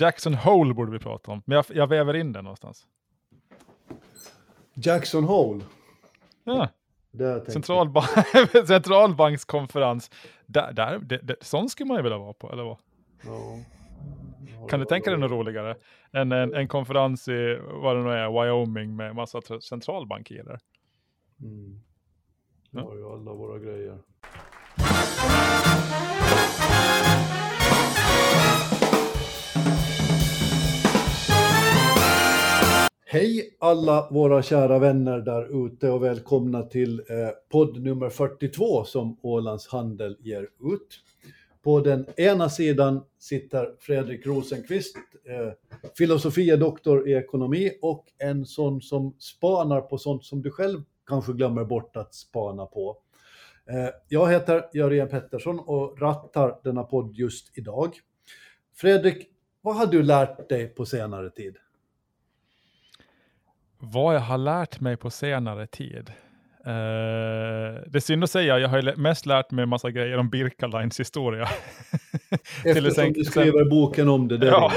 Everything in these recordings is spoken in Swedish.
Jackson Hole borde vi prata om, men jag, jag väver in den någonstans. Jackson Hole. Ja. Där Centralba centralbankskonferens. Där, där, det, det, sån skulle man ju vilja vara på, eller vad? Ja. Kan du tänka dig något roligare än en, en konferens i, vad det nu är, Wyoming med massa centralbankirer? Mm. Vi har ju alla våra grejer. Hej alla våra kära vänner där ute och välkomna till eh, podd nummer 42 som Ålands Handel ger ut. På den ena sidan sitter Fredrik Rosenqvist, eh, filosofie doktor i ekonomi och en sån som spanar på sånt som du själv kanske glömmer bort att spana på. Eh, jag heter Jörgen Pettersson och rattar denna podd just idag. Fredrik, vad har du lärt dig på senare tid? Vad jag har lärt mig på senare tid? Uh, det är synd att säga, jag har mest lärt mig en massa grejer om Birka-Lines historia. Eftersom du skriver boken om det, det ja.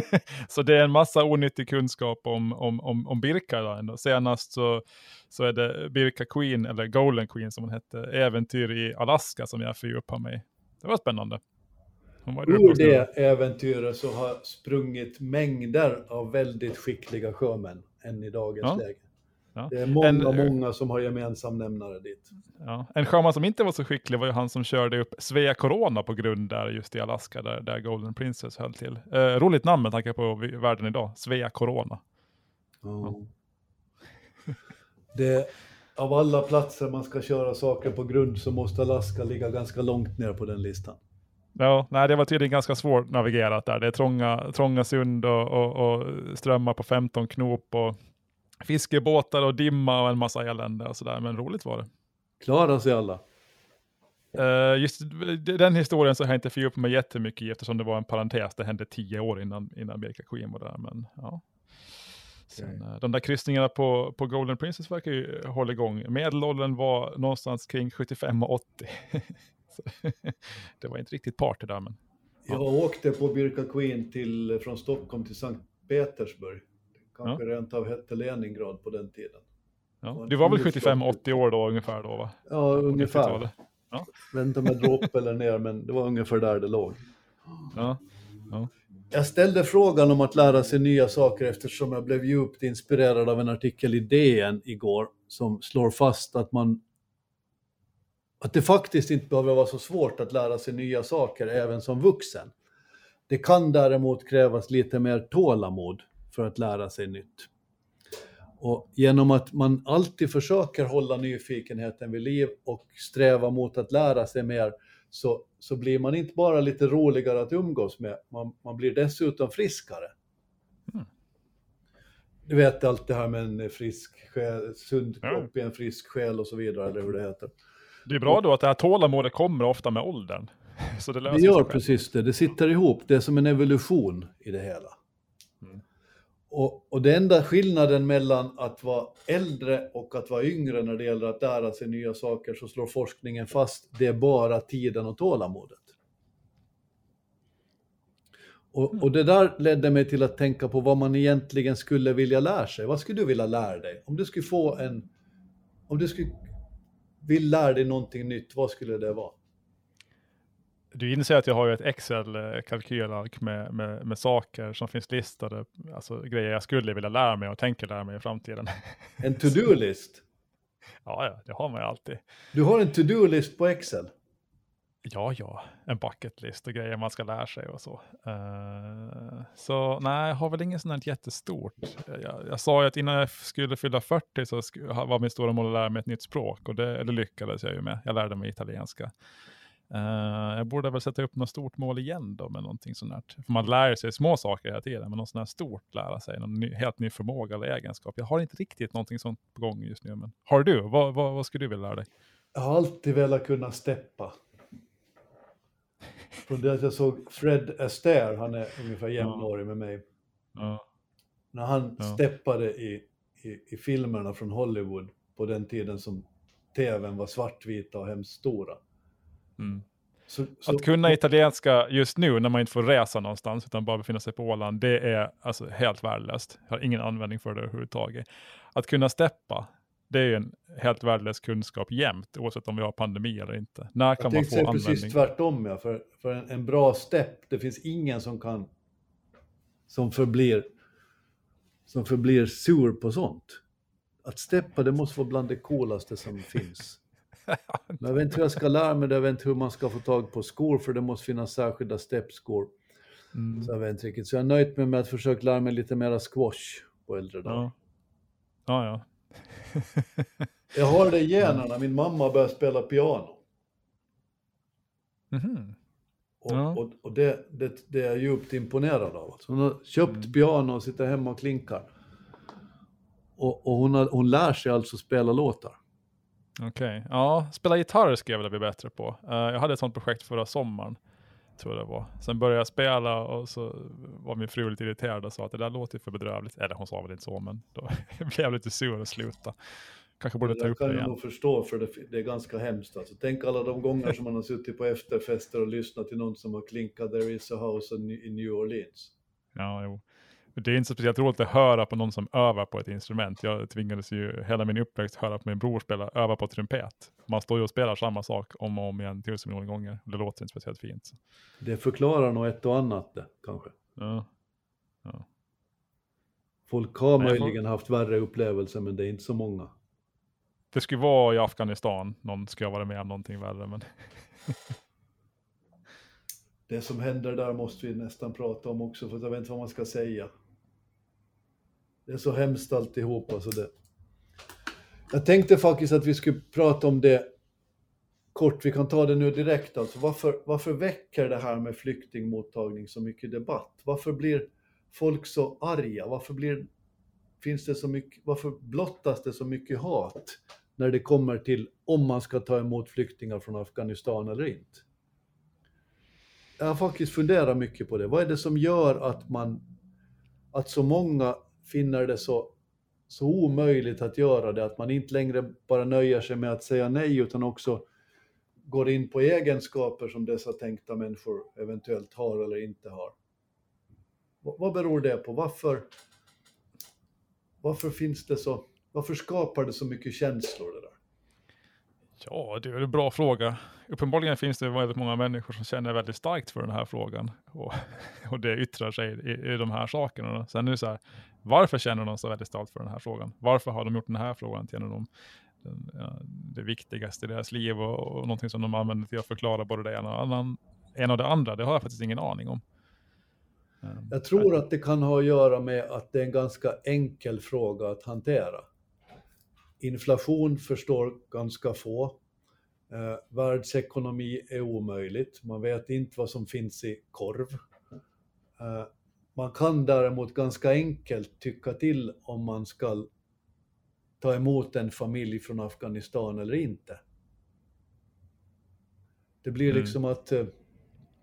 Så det är en massa onyttig kunskap om, om, om, om Birka-Line. Senast så, så är det Birka Queen, eller Golden Queen som hon hette, äventyr i Alaska som jag fördjupar mig. Det var spännande. Ur det äventyret så har sprungit mängder av väldigt skickliga sjömän än i dagens ja. läge. Ja. Det är många, en, många som har gemensam nämnare dit. Ja. En sjöman som inte var så skicklig var ju han som körde upp Svea Corona på grund där just i Alaska, där, där Golden Princess höll till. Eh, roligt namn med tanke på världen idag, Svea Corona. Ja. Det, av alla platser man ska köra saker på grund så måste Alaska ligga ganska långt ner på den listan. Ja, nej, det var tydligen ganska svårt navigerat där. Det är trånga, trånga sund och, och, och strömmar på 15 knop och fiskebåtar och dimma och en massa elände och sådär. Men roligt var det. Klarar sig alla. Uh, just den historien så har jag inte fördjupat mig jättemycket i eftersom det var en parentes. Det hände tio år innan, innan Birka Queen var där. Men, ja. Sen, okay. De där kryssningarna på, på Golden Princess verkar ju hålla igång. Medelåldern var någonstans kring 75 och 80. det var inte riktigt party där. Men, ja. Jag åkte på Birka Queen till, från Stockholm till Sankt Petersburg. Kanske ja. rent av hette Leningrad på den tiden. Ja. Du var väl 75-80 år då ungefär då va? Ja, ungefär. Ja. Vänta med dropp eller ner, men det var ungefär där det låg. Ja. ja. Jag ställde frågan om att lära sig nya saker eftersom jag blev djupt inspirerad av en artikel i DN igår som slår fast att man att det faktiskt inte behöver vara så svårt att lära sig nya saker även som vuxen. Det kan däremot krävas lite mer tålamod för att lära sig nytt. Och genom att man alltid försöker hålla nyfikenheten vid liv och sträva mot att lära sig mer så, så blir man inte bara lite roligare att umgås med, man, man blir dessutom friskare. Mm. Du vet allt det här med en frisk själ, sund kropp i en frisk själ och så vidare, eller hur det heter. Det är bra då att det här tålamodet kommer ofta med åldern. Så det, det gör precis det, det sitter ihop, det är som en evolution i det hela. Mm. Och, och den enda skillnaden mellan att vara äldre och att vara yngre när det gäller att lära sig nya saker så slår forskningen fast, det är bara tiden och tålamodet. Och, och, det där ledde mig till att tänka på vad man egentligen skulle vilja lära sig. Vad skulle du vilja lära dig? Om du skulle få en... Om du skulle vill lära dig någonting nytt, vad skulle det vara? Du inser att jag har ett Excel-kalkylark med, med, med saker som finns listade, alltså grejer jag skulle vilja lära mig och tänker lära mig i framtiden. En to-do-list? ja, ja, det har man ju alltid. Du har en to-do-list på Excel? Ja, ja, en bucket list och grejer man ska lära sig och så. Uh, så nej, jag har väl inget sånt här jättestort. Jag, jag sa ju att innan jag skulle fylla 40 så var min stora mål att lära mig ett nytt språk och det, det lyckades jag ju med. Jag lärde mig italienska. Uh, jag borde väl sätta upp något stort mål igen då med någonting sånt här. För man lär sig små saker hela tiden, men något sånt här stort lära sig, någon ny, helt ny förmåga eller egenskap. Jag har inte riktigt någonting sånt på gång just nu, men har du? Vad, vad, vad skulle du vilja lära dig? Jag har alltid velat kunna steppa. Från det att jag såg Fred Astaire, han är ungefär jämnårig med mig. Ja. När han ja. steppade i, i, i filmerna från Hollywood på den tiden som tvn var svartvita och hemskt stora. Mm. Så, så, Att kunna italienska just nu när man inte får resa någonstans utan bara befinna sig på Åland, det är alltså helt värdelöst. Jag har ingen användning för det överhuvudtaget. Att kunna steppa, det är ju en helt värdelös kunskap jämt, oavsett om vi har pandemi eller inte. När jag kan man få användning? precis tvärtom, ja. För, för en, en bra stepp, det finns ingen som kan, som förblir, som förblir sur på sånt. Att steppa, det måste vara bland det coolaste som finns. Men jag vet inte hur jag ska lära mig det, jag vet inte hur man ska få tag på skor, för det måste finnas särskilda steppskor. Mm. Så jag vet inte riktigt. Så jag är nöjd med, med att försöka lära mig lite mera squash på äldre dagar. Ja, ja. ja. Jag har det i generna, min mamma började spela piano. Mhm. Och, Ja. och, och det, det, det är jag djupt imponerad av. Hon har köpt Mm. piano och sitter hemma och klinkar. Och, och hon, har, hon lär sig alltså spela låtar. Okej, ja, spela gitarr skulle jag vilja bli bättre på. Eh, jag hade ett sånt projekt förra sommaren, tror jag det var. Sen började jag spela och så var min fru lite irriterad och sa att det där låter för bedrövligt. Eller hon sa väl inte så, men då blev jag lite sur och sluta. Kanske borde ta Det upp kan det jag igen. nog förstå, för det, det är ganska hemskt. Alltså, tänk alla de gånger som man har suttit på efterfester och lyssnat till någon som har klinkat There is a house in- i New Orleans. Ja, jo. Det är inte så speciellt roligt att höra på någon som övar på ett instrument. Jag tvingades ju hela min uppväxt höra på min bror spela, öva på trumpet. Man står ju och spelar samma sak om och om igen tusen miljoner gånger. Det låter inte speciellt fint. Det förklarar nog ett och annat det, kanske. Ja. Folk har Men jag får- möjligen haft värre upplevelser, men det är inte så många. Det skulle vara i Afghanistan, någon ska vara med om någonting värre. Men Det som händer där måste vi nästan prata om också, för jag vet inte vad man ska säga. Det är så hemskt alltihop. Alltså det... Jag tänkte faktiskt att vi skulle prata om det kort. Vi kan ta det nu direkt. Alltså, varför, varför väcker det här med flyktingmottagning så mycket debatt? Varför blir folk så arga? Varför, blir, finns det så mycket, varför blottas det så mycket hat när det kommer till om man ska ta emot flyktingar från Afghanistan eller inte? Jag har faktiskt funderat mycket på det. Vad är det som gör att man, att så många finner det så, så omöjligt att göra det, att man inte längre bara nöjer sig med att säga nej, utan också går in på egenskaper som dessa tänkta människor eventuellt har eller inte har. Vad, beror det på? Varför, varför finns det så, varför skapar det så mycket känslor det där? ja, det är en bra fråga. Uppenbarligen finns det väldigt många människor som känner väldigt starkt för den här frågan. Och, och det yttrar sig i, i de här sakerna. Sen är det så här, varför känner de så väldigt starkt för den här frågan? Varför har de gjort den här frågan till en av de, den, ja, det viktigaste i deras liv och, och någonting som de använder till att förklara både det ena och, annan, ena och det andra? Det har jag faktiskt ingen aning om. Um, Jag tror att det kan ha att göra med att det är en ganska enkel fråga att hantera. Inflation förstår ganska få. Eh, världsekonomi är omöjligt. Man vet inte vad som finns i korv. Eh, man kan däremot ganska enkelt tycka till om man ska ta emot en familj från Afghanistan eller inte. Det blir Mm. liksom att eh,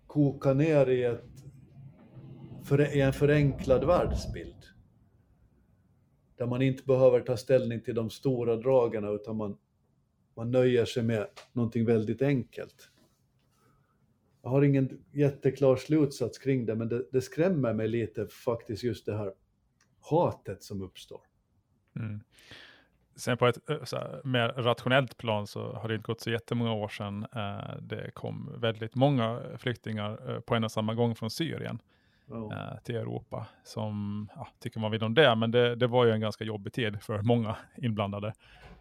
koka ner i, ett, i en förenklad världsbild. Där man inte behöver ta ställning till de stora dragen utan man, man nöjer sig med någonting väldigt enkelt. Jag har ingen jätteklar slutsats kring det, men det, det skrämmer mig lite faktiskt just det här hatet som uppstår. Mm. Sen på ett eh, här, mer rationellt plan så har det inte gått så jättemånga år sedan eh, det kom väldigt många flyktingar eh, på en och samma gång från Syrien Ja. eh, till Europa. Som, ja, tycker man vill om det, men det, det var ju en ganska jobbig tid för många inblandade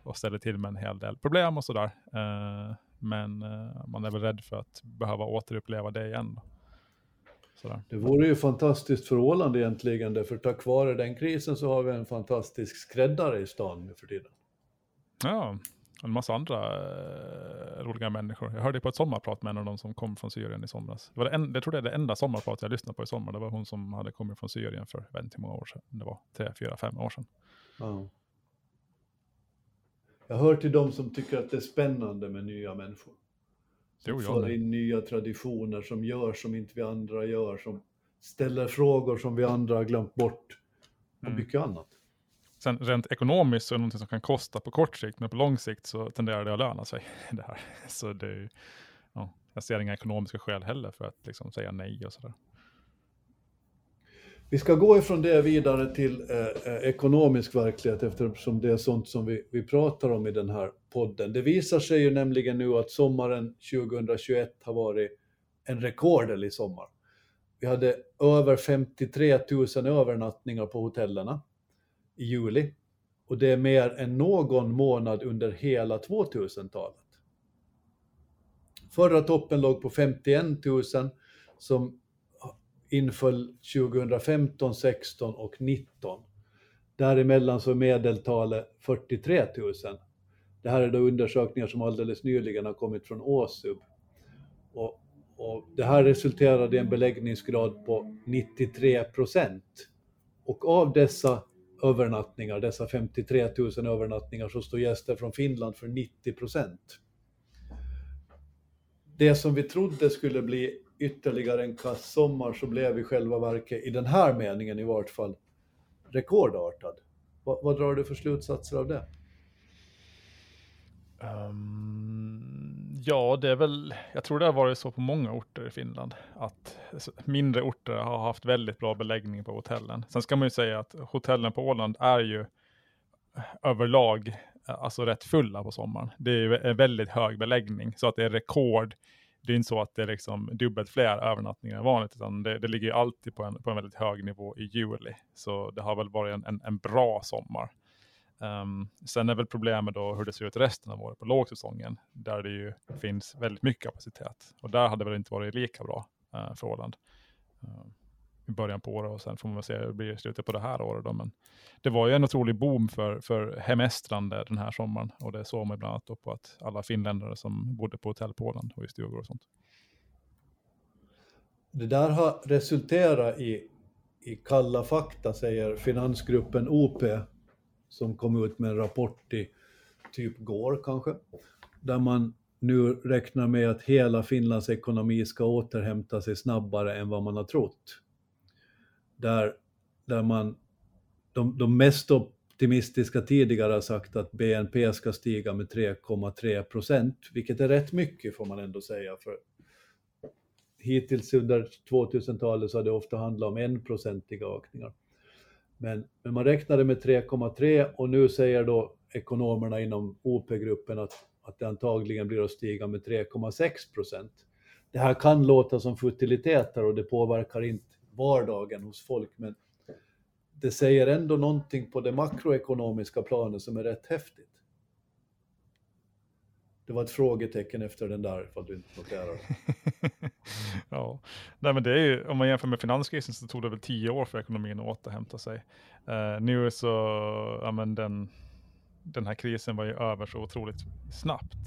och ställde till med en hel del problem och sådär. Men eh, man är väl rädd för att behöva återuppleva det igen. Sådär. Det vore ju fantastiskt för Åland egentligen, därför tack vare den krisen så har vi en fantastisk skräddare i stan nu för tiden. Ja, en massa andra eh, roliga människor. Jag hörde på ett sommarprat med en av dem som kom från Syrien i somras. Det var det en, jag tror det är det enda sommarprat jag lyssnade på i sommar. Det var hon som hade kommit från Syrien för, jag vet inte hur många år sedan. Det var tre, fyra, fem år sedan. Ja. Jag hör till dem som tycker att det är spännande med nya människor. Som för in nya traditioner, som gör som inte vi andra gör, som ställer frågor som vi andra har glömt bort och Mm. mycket annat. Sen rent ekonomiskt så är det någonting som kan kosta på kort sikt, men på lång sikt så tenderar det att löna sig. Det här. Så det är, ja, jag ser inga ekonomiska skäl heller för att liksom säga nej och sådär. Vi ska gå ifrån det vidare till eh, eh, ekonomisk verklighet eftersom det är sånt som vi, vi pratar om i den här podden. Det visar sig ju nämligen nu att sommaren 2021 har varit en rekordlig sommar. Vi hade över 53 000 övernattningar på hotellerna i juli och det är mer än någon månad under hela 2000-talet. Förra toppen låg på 51 000 som inföll 2015, 16 och 19. Däremellan så är medeltalet 43 000. Det här är då undersökningar som alldeles nyligen har kommit från ÅSUB. Och, och det här resulterade i en beläggningsgrad på 93 procent. Och av dessa övernattningar, dessa 53 000 övernattningar, så står gäster från Finland för 90 procent. Det som vi trodde skulle bli ytterligare en kass sommar så blev i själva verket, i den här meningen i vart fall, rekordartad. Vad, vad drar du för slutsatser av det? Um, ja, det är väl, jag tror det har varit så på många orter i Finland, att mindre orter har haft väldigt bra beläggning på hotellen. Sen ska man ju säga att hotellen på Åland är ju eh, överlag eh, alltså rätt fulla på sommaren. Det är ju en väldigt hög beläggning, så att det är rekord det är inte så att det är liksom dubbelt fler övernattningar än vanligt, utan det, det ligger alltid på en, på en väldigt hög nivå i juli. Så det har väl varit en, en, en bra sommar. Um, sen är väl problemet då hur det ser ut resten av året på lågsäsongen, där det ju finns väldigt mycket kapacitet. Och där hade det väl inte varit lika bra uh, för Åland. Uh, i början på året och sen får man se hur det blir i slutet på det här året. Då. Men det var ju en otrolig boom för, för hemestrande den här sommaren och det såg man bland annat på att alla finländare som bodde på hotell på Åland och i stugor och sånt. Det där har resulterat i, i kalla fakta, säger finansgruppen OP, som kom ut med en rapport i typ går kanske, där man nu räknar med att hela Finlands ekonomi ska återhämta sig snabbare än vad man har trott där, där man, de, de mest optimistiska tidigare har sagt att BNP ska stiga med 3,3 procent, vilket är rätt mycket får man ändå säga. För hittills under 2000-talet så har det ofta handlat om enprocentiga ökningar. Men, men man räknade med 3,3 och nu säger då ekonomerna inom OP-gruppen att, att det antagligen blir att stiga med 3,6 procent. Det här kan låta som futiliteter och det påverkar inte vardagen hos folk, men det säger ändå någonting på det makroekonomiska planet som är rätt häftigt. Det var ett frågetecken efter den där, ifall du inte noterar ja, Nej, men det är ju, om man jämför med finanskrisen så tog det väl tio år för ekonomin att återhämta sig. Uh, nu så, ja men den, den här krisen var ju över så otroligt snabbt.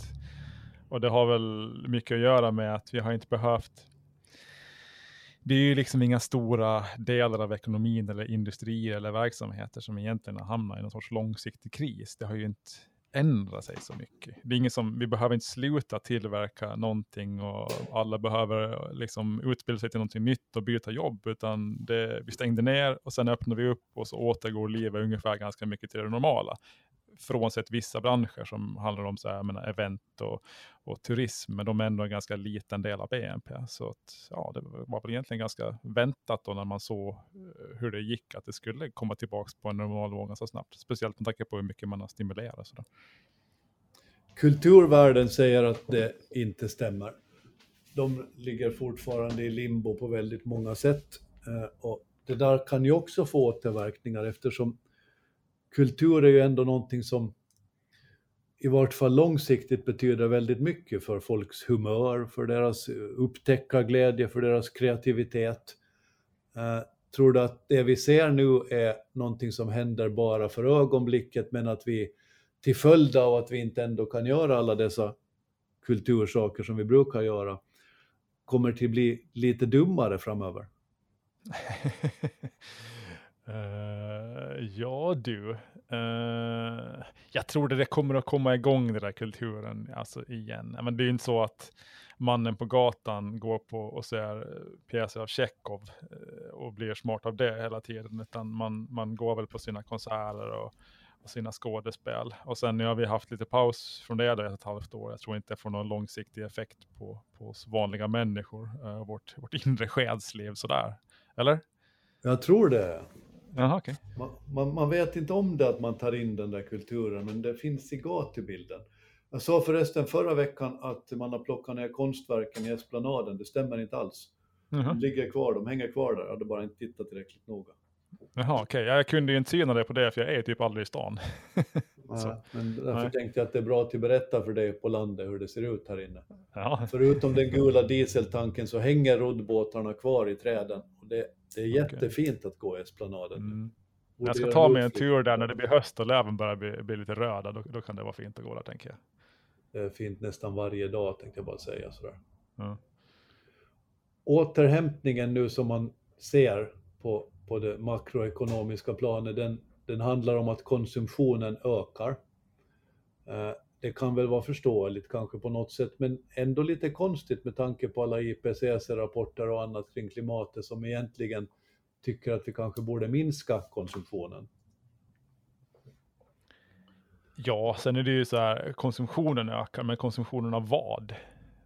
Och det har väl mycket att göra med att vi har inte behövt det är ju liksom inga stora delar av ekonomin eller industrier eller verksamheter som egentligen har hamnat i någon sorts långsiktig kris. Det har ju inte ändrat sig så mycket. Det är inget som, vi behöver inte sluta tillverka någonting och alla behöver liksom utbilda sig till någonting nytt och byta jobb, utan det, vi stängde ner och sen öppnar vi upp och så återgår livet ungefär ganska mycket till det normala frånsett vissa branscher som handlar om så här, menar, event och, och turism, men de är ändå en ganska liten del av BNP. Så att, ja, det var väl egentligen ganska väntat då när man såg eh, hur det gick, att det skulle komma tillbaka på en normal nivå ganska snabbt. Speciellt med tanke på hur mycket man har stimulerat. Så Kulturvärlden säger att det inte stämmer. De ligger fortfarande i limbo på väldigt många sätt. Eh, och det där kan ju också få återverkningar eftersom kultur är ju ändå någonting som i vart fall långsiktigt betyder väldigt mycket för folks humör, för deras upptäckarglädje, för deras kreativitet. Eh, tror du att det vi ser nu är någonting som händer bara för ögonblicket, men att vi till följd av att vi inte ändå kan göra alla dessa kultursaker som vi brukar göra, kommer till bli lite dummare framöver? Uh, ja du, uh, jag tror det kommer att komma igång den där kulturen alltså igen. Men det är ju inte så att mannen på gatan går på och ser eh, pjäser av Tjechov och blir smart av det hela tiden, utan man, man går väl på sina konserter och, sina skådespel. Och sen nu har vi haft lite paus från det då, ett halvt år. Jag tror inte det får någon långsiktig effekt på, på oss vanliga människor, uh, vårt, vårt inre skedsliv sådär. Eller? Jag tror det. Jaha, okay. man, man, man, vet inte om det att man tar in den där kulturen, men det finns i gatubilden. Jag sa förresten förra veckan att man har plockat ner konstverken i Esplanaden. Det stämmer inte alls. Mm -hmm. De ligger kvar, de hänger kvar där. Jag hade bara inte tittat tillräckligt noga. Jaha, okej. Okay. Jag kunde ju inte syna det på det, för jag är typ aldrig i stan. Nej, men därför Nej. tänkte jag att det är bra att berätta för dig på landet hur det ser ut här inne. Ja. Förutom den gula dieseltanken så hänger roddbåtarna kvar i träden. Och det, det är jättefint okay. att gå i Esplanaden. Mm. Jag ska ta mig en tur där när det blir höst och löven börjar bli, bli lite röda. Då, då, kan det vara fint att gå där, tänker jag. Det är fint nästan varje dag, tänkte jag bara säga sådär. Mm. Återhämtningen nu som man ser på på det makroekonomiska planet, den, den handlar om att konsumtionen ökar. Eh, det kan väl vara förståeligt kanske på något sätt, men ändå lite konstigt med tanke på alla IPCC-rapporter och annat kring klimatet som egentligen tycker att vi kanske borde minska konsumtionen. Ja, sen är det ju så här, konsumtionen ökar, men konsumtionen av vad?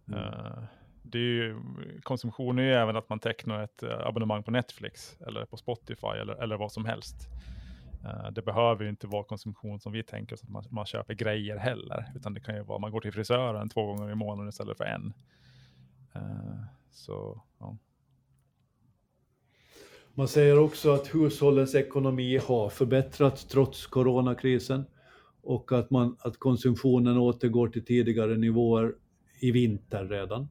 Mm. Uh, det är ju, konsumtion är ju även att man tecknar ett eh, abonnemang på Netflix eller på Spotify eller, eller vad som helst. Eh, det behöver ju inte vara konsumtion som vi tänker oss, att man, man köper grejer heller, utan det kan ju vara man går till frisören två gånger i månaden istället för en. Uh, så, ja. Man säger också att hushållens ekonomi har förbättrats trots coronakrisen och att, man, att konsumtionen återgår till tidigare nivåer i vinter redan.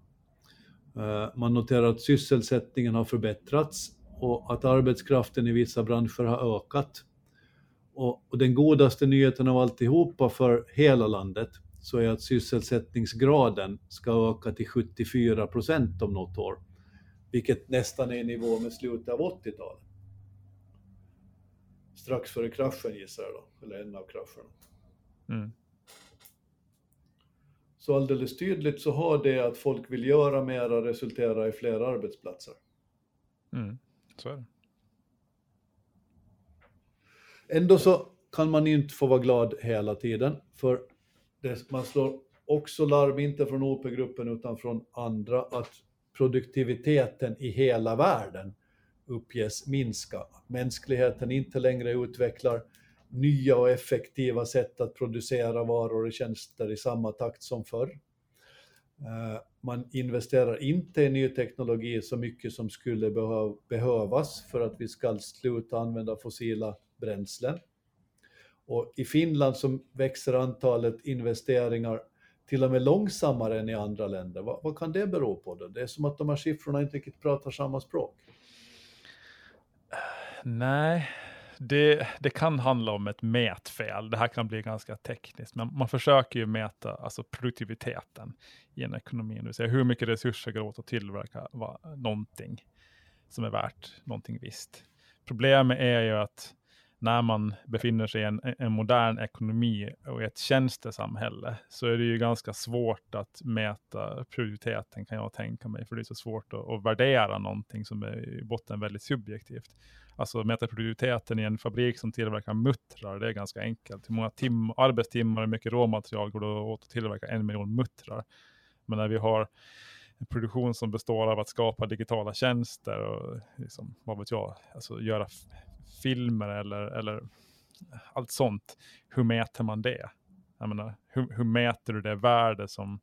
Eh, man noterar att sysselsättningen har förbättrats och att arbetskraften i vissa branscher har ökat. Och, den godaste nyheten av alltihopa för hela landet så är att sysselsättningsgraden ska öka till 74 procent om något år, vilket nästan är i nivå med slutet av 80-talet. Strax före kraschen gissar jag då, eller en av krascherna. Mm. Så alldeles tydligt så har det att folk vill göra mera resultera i fler arbetsplatser. Mm, så är det. Ändå så kan man inte få vara glad hela tiden, för det, man slår också larm, inte från OP-gruppen utan från andra, att produktiviteten i hela världen uppges minska. Mänskligheten inte längre utvecklar nya och effektiva sätt att producera varor och tjänster i samma takt som förr. Eh, man investerar inte i ny teknologi så mycket som skulle behövas för att vi ska sluta använda fossila bränslen. Och I Finland så växer antalet investeringar till och med långsammare än i andra länder. Vad, vad kan det bero på? Då? Det är som att de här siffrorna inte riktigt pratar samma språk. Nej, det, det kan handla om ett mätfel. Det här kan bli ganska tekniskt, men man försöker ju mäta alltså produktiviteten i en ekonomi. Det vill säga hur mycket resurser går åt att tillverka va, någonting som är värt någonting visst. Problemet är ju att när man befinner sig i en, en, modern ekonomi och i ett tjänstesamhälle så är det ju ganska svårt att mäta prioriteten kan jag tänka mig, för det är så svårt att, att värdera någonting som är i botten väldigt subjektivt. Alltså mäta produktiviteten i en fabrik som tillverkar muttrar, det är ganska enkelt. Hur många tim arbetstimmar och mycket råmaterial går det åt att tillverka en miljon muttrar? Men när vi har en produktion som består av att skapa digitala tjänster och liksom, vad vet jag, alltså göra filmer eller, eller allt sånt. Hur mäter man det? Jag menar, hur, hur mäter du det värde som,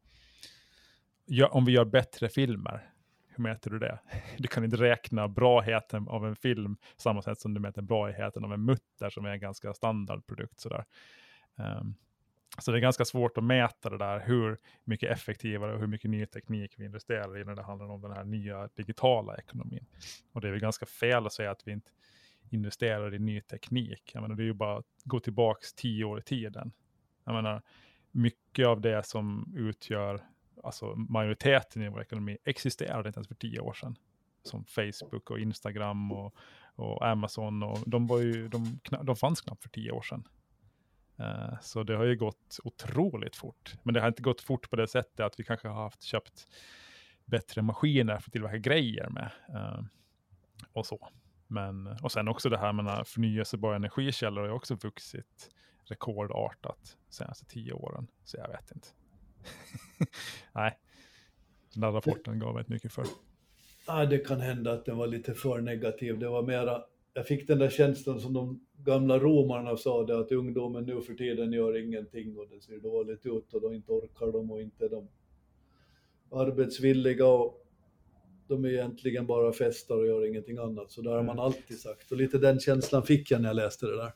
om vi gör bättre filmer, hur mäter du det? Du kan inte räkna braheten av en film samma sätt som du mäter braheten av en mutter som är en ganska standardprodukt. Sådär. Um, ehm, så det är ganska svårt att mäta det där, hur mycket effektivare och hur mycket ny teknik vi investerar i när det handlar om den här nya digitala ekonomin. Och det är väl ganska fel att säga att vi inte investerar i ny teknik. Jag menar, det är ju bara att gå tillbaka tio år i tiden. Jag menar, mycket av det som utgör alltså majoriteten i vår ekonomi existerade inte ens för tio år sedan. Som Facebook och Instagram och, och Amazon. Och de, var ju, de, de fanns knappt för tio år sedan. Uh, så det har ju gått otroligt fort. Men det har inte gått fort på det sättet att vi kanske har haft köpt bättre maskiner för att tillverka grejer med. Uh, och så. Men, och sen också det här med förnyelsebara energikällor har ju också vuxit rekordartat de senaste tio åren. Så jag vet inte. Nej, den där rapporten gav inte mycket för. Ja, det kan hända att den var lite för negativ. Det var mera, jag fick den där känslan som de gamla romarna sa det, att ungdomen nu för tiden gör ingenting och det ser dåligt ut och då inte orkar de och inte de arbetsvilliga och de är egentligen bara festar och gör ingenting annat. Så där har man alltid sagt. Och lite den känslan fick jag när jag läste det där.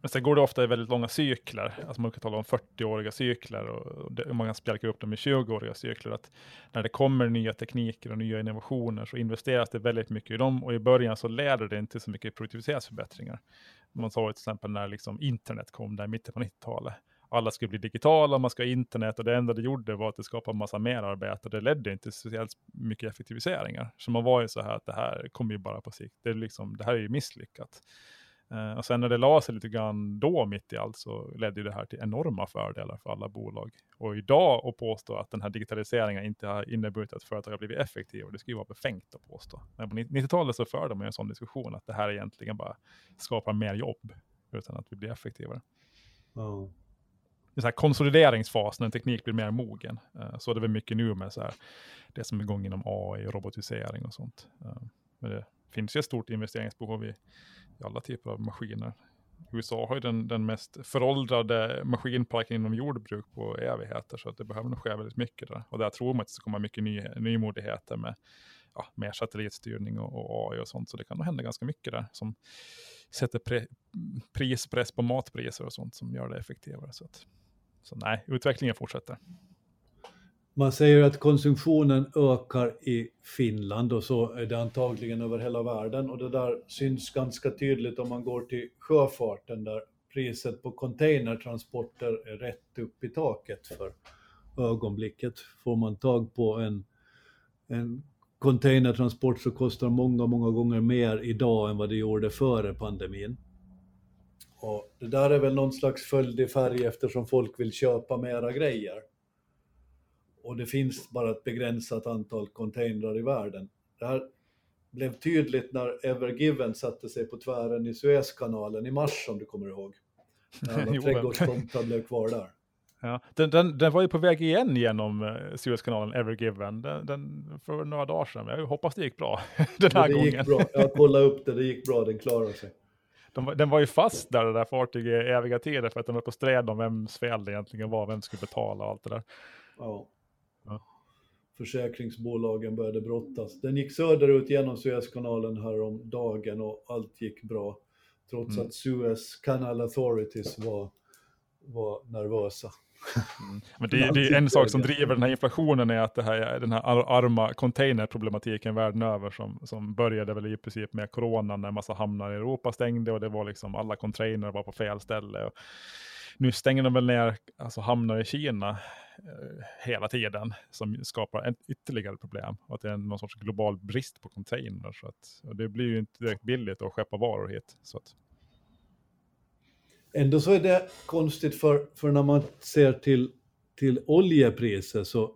Men sen går det ofta i väldigt långa cykler. Alltså man kan tala om 40-åriga cykler och det, man kan spjälka upp dem i 20-åriga cykler. Att när det kommer nya tekniker och nya innovationer så investeras det väldigt mycket i dem och i början så leder det inte så mycket produktivitetsförbättringar. Man sa till exempel när liksom internet kom där i mitten på 90-talet alla skulle bli digitala, man ska ha internet och det enda det gjorde var att det skapade massa merarbete. Det ledde inte till speciellt mycket effektiviseringar. Så man var ju så här att det här kommer ju bara på sikt. Det, är liksom, det här är ju misslyckat. Uh, och sen när det la sig lite grann då mitt i allt så ledde det här till enorma fördelar för alla bolag. Och idag att påstå att den här digitaliseringen inte har inneburit att företag har blivit effektiva, det skulle ju vara befängt att påstå. Men på 90-talet så förde man en sån diskussion att det här egentligen bara skapar mer jobb utan att vi blir effektivare. Oh en så här konsolideringsfas när en teknik blir mer mogen. Uh, så är det väl mycket nu med så här, det som är igång inom AI och robotisering och sånt. Uh, men det finns ju ett stort investeringsbehov i, i alla typer av maskiner. USA har ju den, den mest föråldrade maskinparken inom jordbruk på evigheter, så att det behöver nog ske väldigt mycket där. Och där tror man att det ska komma mycket ny, nymodigheter med ja, mer satellitstyrning och, och, AI och sånt, så det kan nog hända ganska mycket där som sätter pre, prispress på matpriser och sånt som gör det effektivare. Så att så nej, utvecklingen fortsätter. Man säger att konsumtionen ökar i Finland och så är det antagligen över hela världen och det där syns ganska tydligt om man går till sjöfarten där priset på containertransporter är rätt upp i taket för ögonblicket. Får man tag på en, en containertransport så kostar många, många gånger mer idag än vad det gjorde före pandemin. Och det där är väl någon slags följd färg eftersom folk vill köpa mera grejer. Och det finns bara ett begränsat antal containrar i världen. Det här blev tydligt när Evergiven satte sig på tvären i Suezkanalen i mars om du kommer ihåg. När alla trädgårdstomtar blev kvar där. Ja, den, den, den, var ju på väg igen genom uh, Suezkanalen, Evergiven, den, den, för några dagar sedan. Jag hoppas det gick bra den här det gången. Gick bra. Jag kollade upp det, det gick bra, den klarade sig de, den var ju fast där, det där fartyget i eviga tider för att de var på sträd om vems fel det egentligen var, vem skulle betala och allt det där. Ja. ja. Försäkringsbolagen började brottas. Den gick söderut genom Suezkanalen här om dagen och allt gick bra. Trots mm. att Suez Canal Authorities var, var nervösa. Mm. Men det, det, är en sak som driver den här inflationen är att det här, den här arma containerproblematiken världen över som, som började väl i princip med corona när massa hamnar i Europa stängde och det var liksom alla container var på fel ställe. Och nu stänger de väl ner alltså hamnar i Kina eh, hela tiden som skapar ett ytterligare problem. Och att det är någon sorts global brist på container. Så att, och det blir ju inte direkt billigt att skeppa varor hit. Så att, Ändå så är det konstigt för, för när man ser till, till oljepriser så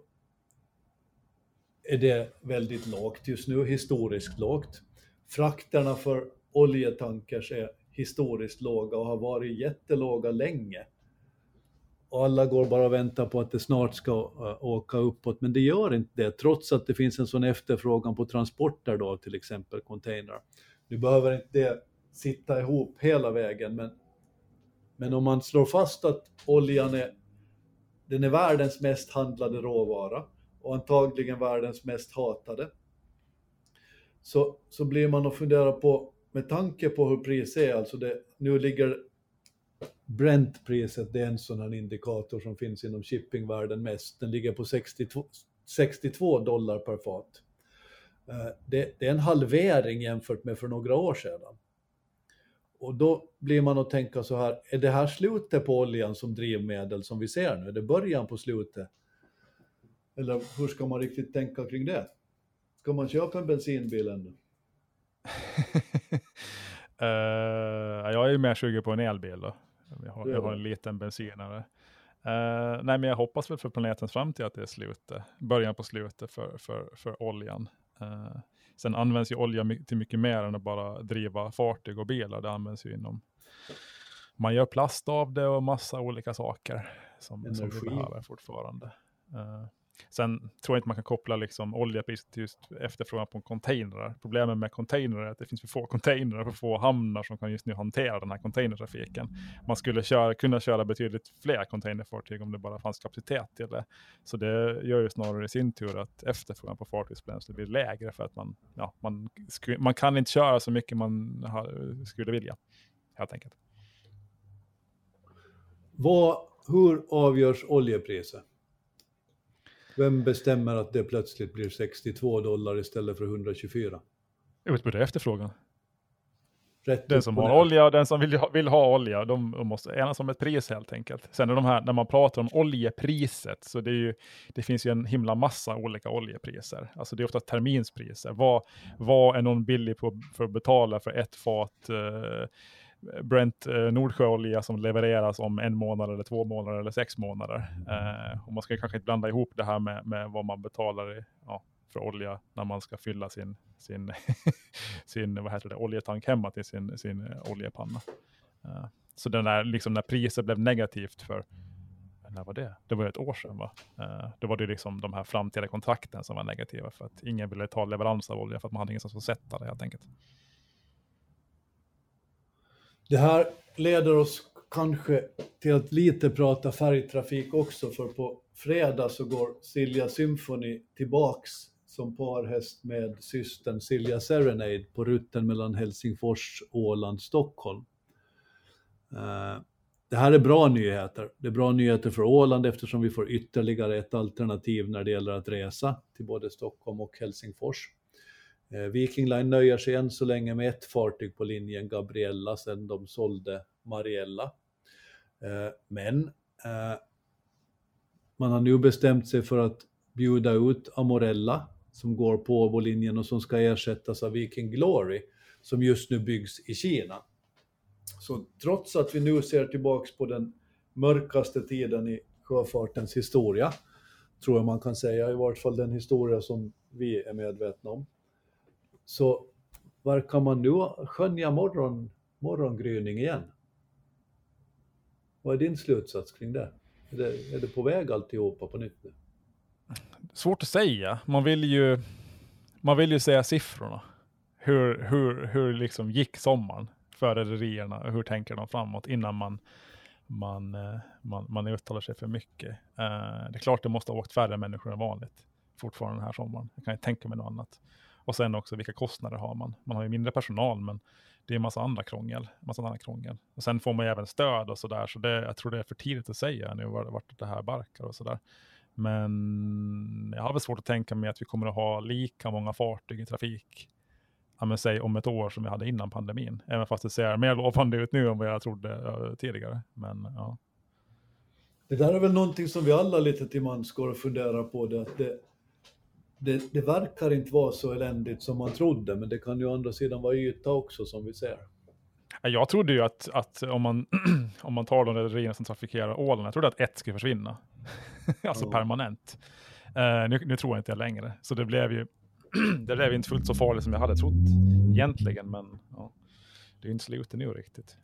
är det väldigt lågt just nu, historiskt lågt. Frakterna för oljetankers är historiskt låga och har varit jättelåga länge. Och alla går bara och väntar på att det snart ska eh, åka uppåt, men det gör inte det, trots att det finns en sån efterfrågan på transporter då, till exempel containrar. Nu behöver inte det sitta ihop hela vägen, men men om man slår fast att oljan är, den är världens mest handlade råvara och antagligen världens mest hatade, så, så blir man att fundera på, med tanke på hur priset är, alltså det, nu ligger Brent-priset, det är en sån här indikator som finns inom shippingvärlden mest, den ligger på 62, 62 dollar per fat. Eh, det, det, är en halvering jämfört med för några år sedan. Och då blir man att tänka så här, är det här slutet på oljan som drivmedel som vi ser nu? Är det början på slutet? Eller hur ska man riktigt tänka kring det? Ska man köpa en bensinbil ännu? uh, jag är ju mer sugen på en elbil då. Jag har, jag har en liten bensinare. Uh, nej, men jag hoppas väl för planetens framtid att det är slutet, början på slutet för, för, för oljan. Uh, Sen används ju olja till mycket mer än att bara driva fartyg och bilar. Det används ju inom man gör plast av det och massa olika saker som, som vi behöver fortfarande. Eh, sen tror jag inte man kan koppla liksom oljepriset till just efterfrågan på containrar. Problemet med containrar är att det finns för få containrar och för få hamnar som kan just nu hantera den här containertrafiken. Man skulle köra, kunna köra betydligt fler containerfartyg om det bara fanns kapacitet till det. Så det gör ju snarare i sin tur att efterfrågan på fartygsbränsle blir lägre för att man, ja, man, sku, man kan inte köra så mycket man har, skulle vilja. Helt enkelt. Vad, hur avgörs oljepriset? Vem bestämmer att det plötsligt blir 62 dollar istället för 124? Utbud efterfrågan. Rätt Den som har olja och den som vill ha, vill ha olja, de, de måste enas om ett pris helt enkelt. Sen är de här, när man pratar om oljepriset, så det, ju, det finns ju en himla massa olika oljepriser. Alltså det är ofta terminspriser. Vad, vad är någon billig på, för att betala för ett fat eh, Brent eh, Nordsjöolja som levereras om en månad eller två månader eller sex månader. Eh, och man ska kanske inte blanda ihop det här med, med vad man betalar i, ja, för olja när man ska fylla sin, sin, sin vad heter det, oljetank hemma till sin, sin eh, oljepanna. Eh, så den där, liksom när priset blev negativt för, när var det? Det var ett år sedan va? Eh, då var det liksom de här framtida kontrakten som var negativa för att ingen ville ta leverans av olja för att man hade ingenstans att sätta det helt enkelt. Det här leder oss kanske till att lite prata färgtrafik också, för på fredag så går Silja Symphony tillbaks som parhäst med systern Silja Serenade på rutten mellan Helsingfors, Åland, Stockholm. Eh, det här är bra nyheter. Det är bra nyheter för Åland eftersom vi får ytterligare ett alternativ när det gäller att resa till både Stockholm och Helsingfors. Eh, Viking Line nöjer sig än så länge med ett fartyg på linjen Gabriella sedan de sålde Mariella. Eh, men eh, man har nu bestämt sig för att bjuda ut Amorella som går på Åbo-linjen och som ska ersättas av Viking Glory som just nu byggs i Kina. Så trots att vi nu ser tillbaks på den mörkaste tiden i sjöfartens historia, tror jag man kan säga, i vart fall den historia som vi är medvetna om, så verkar man nu skönja morgon, morgongryning igen. Vad är din slutsats kring det? Är det, är det på väg alltihopa på nytt nu? Svårt att säga. Man vill ju, man vill ju säga siffrorna. Hur, hur, hur liksom gick sommaren för rederierna hur tänker de framåt innan man, man, eh, man, man uttalar sig för mycket. Eh, det är klart det måste ha åkt färre människor än vanligt fortfarande den här sommaren. Jag kan inte tänka mig något annat. Och sen också vilka kostnader har man? Man har ju mindre personal men det är en massa andra krångel. Massa andra krångel. Och sen får man ju även stöd och sådär så det, jag tror det är för tidigt att säga nu vart det här barkar och sådär. Men jag har väl svårt att tänka mig att vi kommer att ha lika många fartyg i trafik ja, men säg om ett år som vi hade innan pandemin. Även fast det ser mer lovande ut nu än vad jag trodde eh, tidigare. Men ja. Det där är väl någonting som vi alla lite till mans går och funderar på. Det, att det, det, det verkar inte vara så eländigt som man trodde, men det kan ju å andra sidan vara yta också som vi ser. Ja, Jag trodde ju att, att om, man, om man tar de rederierna som trafikerar Åland, jag trodde att ett skulle försvinna. alltså Ja. permanent. Eh, nu, nu tror jag inte det längre. Så det blev ju det blev inte fullt så farligt som jag hade trott egentligen. Men ja, det är ju inte slutet nu riktigt.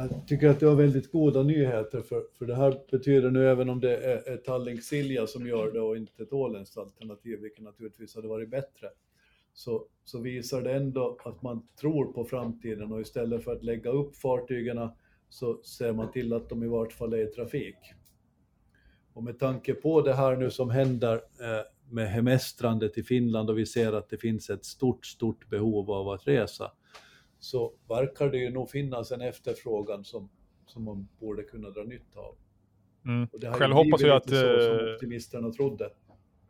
Jag tycker att det var väldigt goda nyheter, för, för det här betyder nu, även om det är, är Tallink Silja som gör det och inte ett åländskt alternativ, vilket naturligtvis hade varit bättre, så, så visar det ändå att man tror på framtiden och istället för att lägga upp fartygen så ser man till att de i vart fall är i trafik. Och med tanke på det här nu som händer eh, med hemestrandet i Finland och vi ser att det finns ett stort, stort behov av att resa, så verkar det ju nog finnas en efterfrågan som, som man borde kunna dra nytta av. Mm. Och det har ju Själv hoppas jag att, så som eh, optimisterna trodde.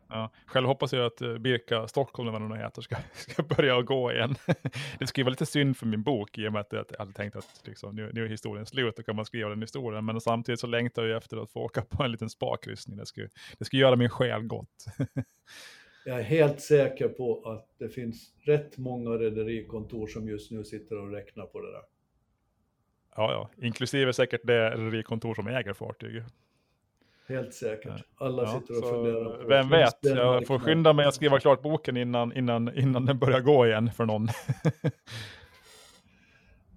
Ja, själv hoppas jag att eh, Birka Stockholm, eller vad den heter, ska, ska börja att gå igen. det skulle vara lite synd för min bok i och med att jag hade tänkt att liksom, nu, nu är historien slut, då kan man skriva den historien. Men samtidigt så längtar jag efter att få åka på en liten spakryssning. Det skulle, det skulle göra min själ gott. Jag är helt säker på att det finns rätt många rederikontor som just nu sitter och räknar på det där. ja, ja, inklusive säkert det rederikontor som äger fartyg. Helt säkert. Alla Ja, sitter och funderar på vem vet, jag får skynda mig att skriva klart boken innan, innan, innan den börjar gå igen för någon.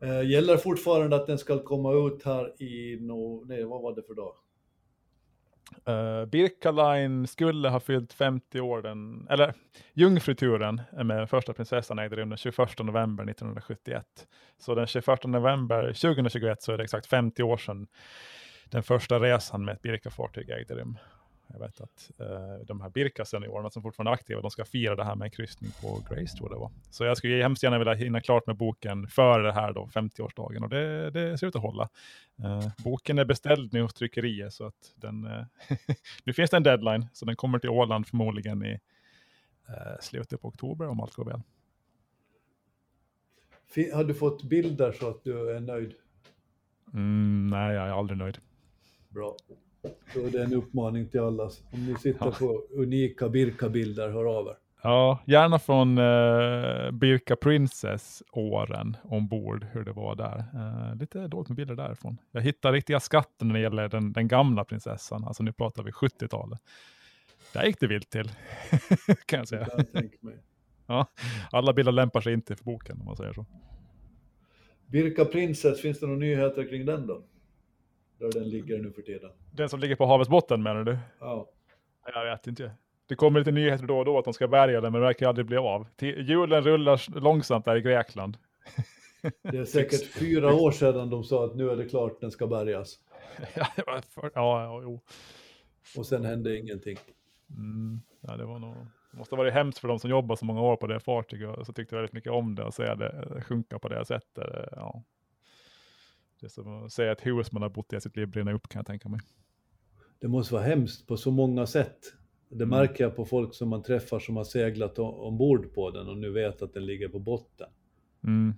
Eh, gäller fortfarande att den ska komma ut här i, no, nej vad var det för dag? Eh, uh, Birka Line skulle ha fyllt 50 år, den, eller jungfruturen med första prinsessan ägde rum den 21 november 1971. Så den 21 november 2021 så är det exakt 50 år sedan den första resan med ett Birka-fartyg ägde rum. Jag vet att uh, de här Birka-seniorerna som fortfarande är aktiva, de ska fira det här med en kryssning på Grace tror jag det var. Så jag skulle hemskt gärna vilja hinna klart med boken före det här då, 50-årsdagen och det, det ser ut att hålla. Uh, boken är beställd nu hos tryckeriet så att den, uh, nu finns det en deadline så den kommer till Åland förmodligen i slutet på oktober om allt går väl. Har du fått bilder så att du är nöjd? Mm, nej, jag är aldrig nöjd. Bra. Så det är en uppmaning till alla. Om ni sitter på unika Birka-bilder, hör av er. Ja, gärna från uh, Birka Princess-åren ombord, hur det var där. Uh, lite dåligt med bilder därifrån. Jag hittar riktiga skatten när det gäller den, den gamla prinsessan, alltså nu pratar vi 70-talet. Där gick det vilt till, kan jag säga. Jag ja, alla bilder lämpar sig inte för boken, om man säger så. Birka Princess, finns det några nyheter kring den då? Där den ligger nu för tiden. Den som ligger på havets botten menar du? Ja. Jag vet inte. Det kommer lite nyheter då och då att de ska bärga den, men det verkar aldrig bli av. Julen rullar långsamt där i Grekland. Det är säkert fyra år sedan de sa att nu är det klart, den ska bärgas. ja, för, ja, ja, jo. Och sen hände ingenting. Mm, ja, det var nog... Det måste ha varit hemskt för de som jobbar så många år på det fartyget och så tyckte väldigt mycket om det och se det sjunka på det sättet. Ja. Det är som att säga att hus man har bott i sitt liv brinner upp kan jag tänka mig. Det måste vara hemskt på så många sätt. Det mm. märker jag på folk som man träffar som har seglat ombord på den och nu vet att den ligger på botten. Mm.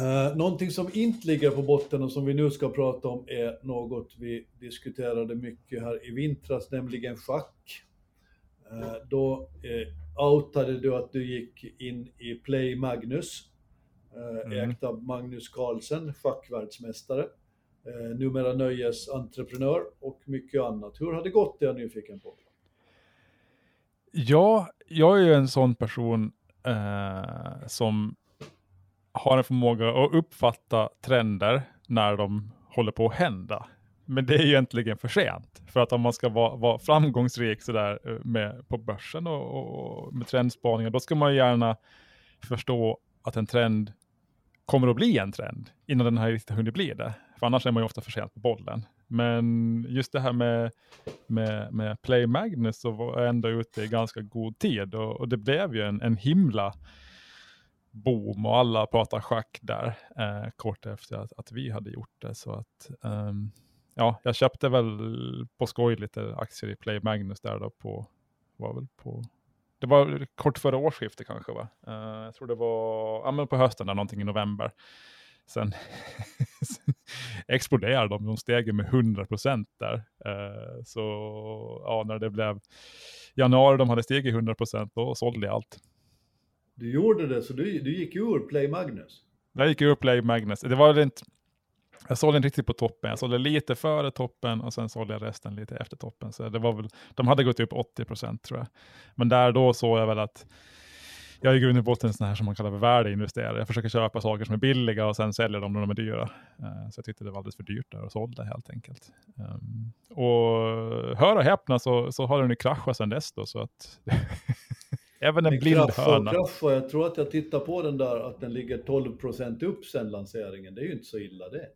Uh, någonting som inte ligger på botten och som vi nu ska prata om är något vi diskuterade mycket här i vintras, nämligen schack. Uh, då uh, outade du att du gick in i Play Magnus Eh, mm. ägt av Magnus Carlsen, schackvärldsmästare, eh, numera nöjesentreprenör och mycket annat. Hur har det gått, det är jag nyfiken på. Ja, jag är ju en sån person eh, som har en förmåga att uppfatta trender när de håller på att hända. Men det är ju egentligen för sent. För att om man ska vara, vara framgångsrik sådär eh, med, på börsen och, och med trendspaningar, då ska man gärna förstå att en trend kommer att bli en trend innan den här riktigt hunnit bli det. För annars är man ju ofta för sent på bollen. Men just det här med, med, med Play Magnus så var jag ändå ute i ganska god tid och, och det blev ju en, en himla boom och alla pratar schack där eh, kort efter att, att, vi hade gjort det. Så att um, ja, jag köpte väl på skoj lite aktier i Play Magnus där då på, var väl på det var kort före årsskiftet kanske va? Uh, jag tror det var ja, men på hösten, där, någonting i november. Sen, sen exploderade de, de steg med 100 procent där. Uh, så ja, när det blev januari, de hade stigit 100 procent, då sålde jag allt. Du gjorde det, så du, du gick ur Play Magnus? Jag gick ur Play Magnus. Det var inte, jag sålde inte riktigt på toppen, jag sålde lite före toppen och sen sålde jag resten lite efter toppen. Så det var väl, de hade gått upp 80 procent tror jag. Men där då såg jag väl att jag är i grund och botten en sån här som man kallar för värdeinvesterare. Jag försöker köpa saker som är billiga och sen sälja dem när de är dyra. Uh, så jag tyckte det var alldeles för dyrt där och sålde helt enkelt. Um, och hör och häpna så, så har den ju kraschat sedan dess då, så att Även en blind hörna. Kraffa, jag tror att jag tittar på den där att den ligger 12 procent upp sedan lanseringen. Det är ju inte så illa det.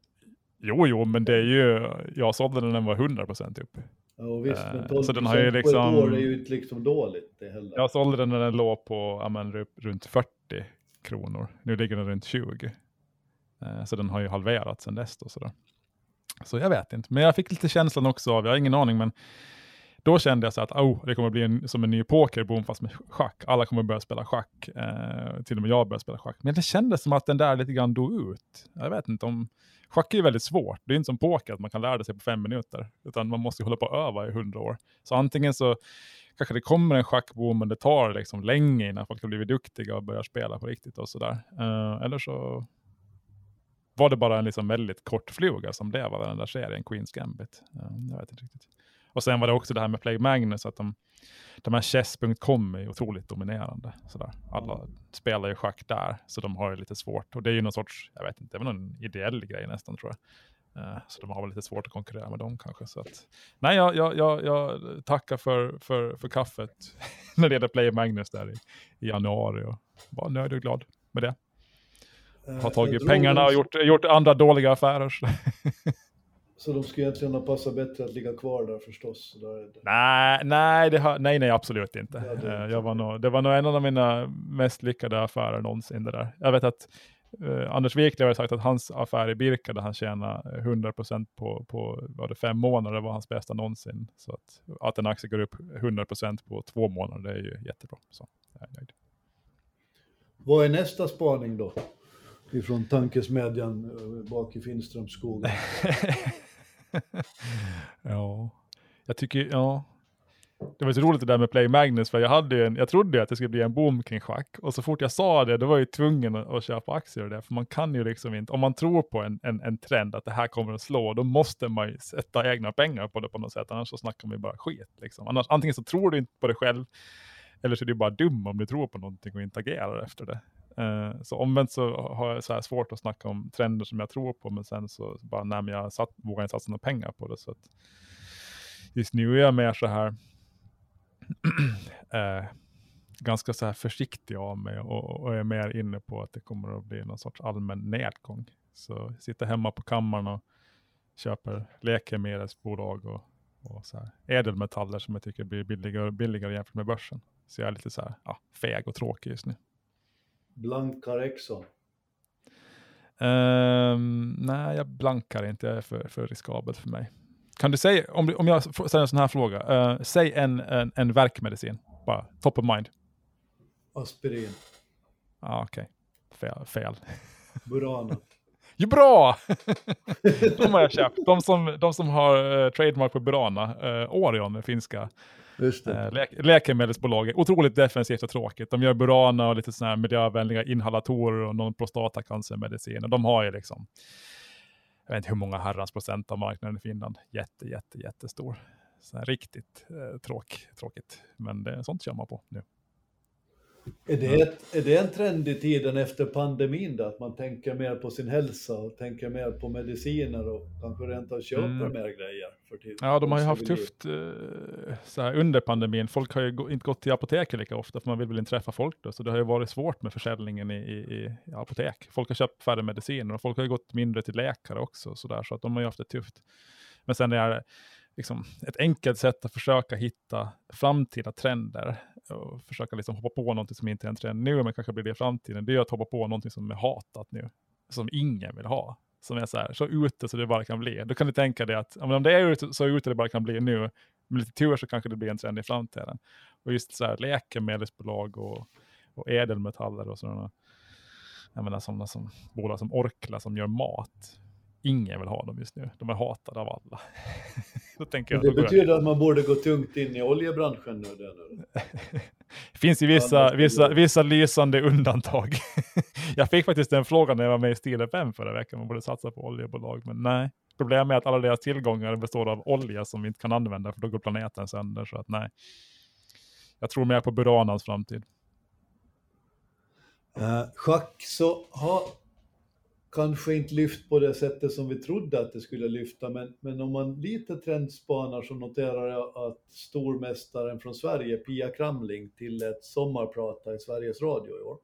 Jo, jo, men det är ju, jag sålde den när den var 100% upp. Ja, visst, men 12 uh, så den har ju liksom, på ett år är ju liksom dåligt det heller. Jag sålde den när den låg på amen, runt 40 kronor. Nu ligger den runt 20. Uh, eh, så den har ju halverats sedan dess. Då, sådär. Så jag vet inte, men jag fick lite känslan också av, jag har ingen aning, men då kände jag så att oh, det kommer bli en, som en ny pokerboom fast med schack. Alla kommer börja spela schack. Eh, till och med jag börjar spela schack. Men det kändes som att den där lite grann dog ut. Jag vet inte om... Schack är ju väldigt svårt. Det är inte som poker att man kan lära sig på fem minuter. Utan man måste hålla på och öva i hundra år. Så antingen så kanske det kommer en schackboom men det tar liksom länge innan folk har blivit duktiga och börjar spela på riktigt och sådär. Eh, eller så var det bara en liksom väldigt kort fluga som blev av den där serien, Queens Gambit. Eh, jag vet inte riktigt. Och sen var det också det här med Play Magnus, att de, de här chess.com är otroligt dominerande. Sådär. Alla spelar ju schack där, så de har ju lite svårt. Och det är ju någon sorts, jag vet inte, det är väl någon ideell grej nästan tror jag. Uh, så de har väl lite svårt att konkurrera med dem kanske. Så att, nej, jag, jag, jag, jag tackar för, för, för kaffet när det gäller Play Magnus där i, i januari och var nöjd och glad med det. Har tagit pengarna och gjort, gjort andra dåliga affärer. Så de skulle egentligen ha passat bättre att ligga kvar där förstås? Där nej, nej, det har, nej, nej, absolut inte. Ja, det, jag var nog, det var nog en av mina mest lyckade affärer någonsin det där. Jag vet att uh, Anders Wiklund har sagt att hans affär i Birka där han tjänade 100% på, på var det fem månader var hans bästa någonsin. Så att, att en aktie går upp 100% på två månader, det är ju jättebra. Så jag är nöjd. Vad är nästa spaning då? Ifrån tankesmedjan eh, bak i Finströmsskogen. ja, jag tycker, ja. Det var så roligt det där med Play Magnus, för jag, hade en, jag trodde att det skulle bli en boom kring schack. Och så fort jag sa det, då var jag ju tvungen att, att köpa aktier och det. För man kan ju liksom inte, om man tror på en, en, en trend att det här kommer att slå, då måste man ju sätta egna pengar på det på något sätt. Annars så snackar man ju bara skit. Liksom. Annars, antingen så tror du inte på det själv, eller så är du bara dum om du tror på någonting och inte agerar efter det. Uh, så omvänt så har jag så här svårt att snacka om trender som jag tror på, men sen så bara, nej, men jag satt, vågar inte satsa några pengar på det. Så att just nu är jag mer så här, uh, ganska så här försiktig av mig och, och, är mer inne på att det kommer att bli någon sorts allmän nedgång. Så jag sitter hemma på kammaren och köper läkemedelsbolag och, och så här ädelmetaller som jag tycker blir billigare och billigare jämfört med börsen. Så jag är lite så här, ja, feg och tråkig just nu. Blankar Exxon? Um, nej, jag blankar inte. Det är för, för riskabelt för mig. Kan du säga, om, om jag ställer en sån här fråga, uh, säg en, en, en verkmedicin, bara top of mind. Aspirin. Ah, Okej, okay. fel. fel. Burana. ju bra! de har jag köpt. De som, de som har uh, trademark på Burana, uh, Orion, finska Eh, lä läkemedelsbolag. Otroligt defensivt och tråkigt. De gör Burana och lite sådana här miljövänliga inhalatorer och någon prostatacancermedicin. Och de har ju liksom, jag vet inte hur många herrans procent av marknaden i Finland. Jätte, jätte, jättestor. Så här, riktigt eh, tråk, tråkigt. Men det, sånt kör man på nu. Är det, ett, är det en trend i tiden efter pandemin då, att man tänker mer på sin hälsa och tänker mer på mediciner och kanske rent av köper mm. mer grejer? För tiden, ja, de har ju haft tufft eh, så här, under pandemin. Folk har ju inte gått till apoteket lika ofta, för man vill väl inte träffa folk då, så det har ju varit svårt med försäljningen i, i, i apotek. Folk har köpt färre mediciner och folk har ju gått mindre till läkare också, så, där, så att de har ju haft det tufft. Men sen är det liksom, ett enkelt sätt att försöka hitta framtida trender och försöka liksom hoppa på någonting som inte är en trend nu, men kanske blir det i framtiden, det är att hoppa på någonting som är hatat nu, som ingen vill ha. Som är så här, så ute så det bara kan bli. Då kan du tänka dig att om det är ute, så ute det bara kan bli nu, med lite tur så kanske det blir en trend i framtiden. Och just så här läkemedelsbolag och, och ädelmetaller och sådana, jag menar sådana som bolag som Orkla som gör mat ingen vill ha dem just nu. De är hatade av alla. då tänker jag, det betyder jag... att man borde gå tungt in i oljebranschen nu? Det finns ju vissa, vissa, vissa lysande undantag. jag fick faktiskt den frågan när jag var med i Stil FM förra veckan, man borde satsa på oljebolag, men nej. Problemet är att alla deras tillgångar består av olja som vi inte kan använda, för då går planeten sönder, så att nej. Jag tror mer på Buranans framtid. Uh, schack så har kanske inte lyft på det sättet som vi trodde att det skulle lyfta, men, men om man lite trendspanar så noterar jag att stormästaren från Sverige, Pia Kramling, tillät sommarprata i Sveriges Radio i år.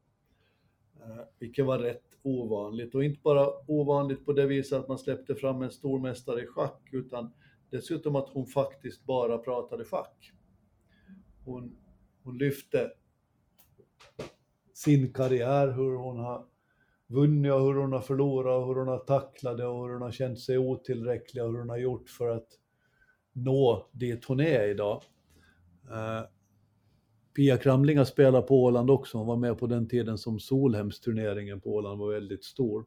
Eh, vilket var rätt ovanligt och inte bara ovanligt på det viset att man släppte fram en stormästare i schack, utan dessutom att hon faktiskt bara pratade schack. Hon, hon lyfte sin karriär, hur hon har vunnit och hur hon har förlorat och hur hon har tacklat det och hur hon har känt sig otillräcklig och hur hon har gjort för att nå dit hon är idag. Uh, Pia Kramling har spelat på Åland också, hon var med på den tiden som Solhemsturneringen på Åland var väldigt stor.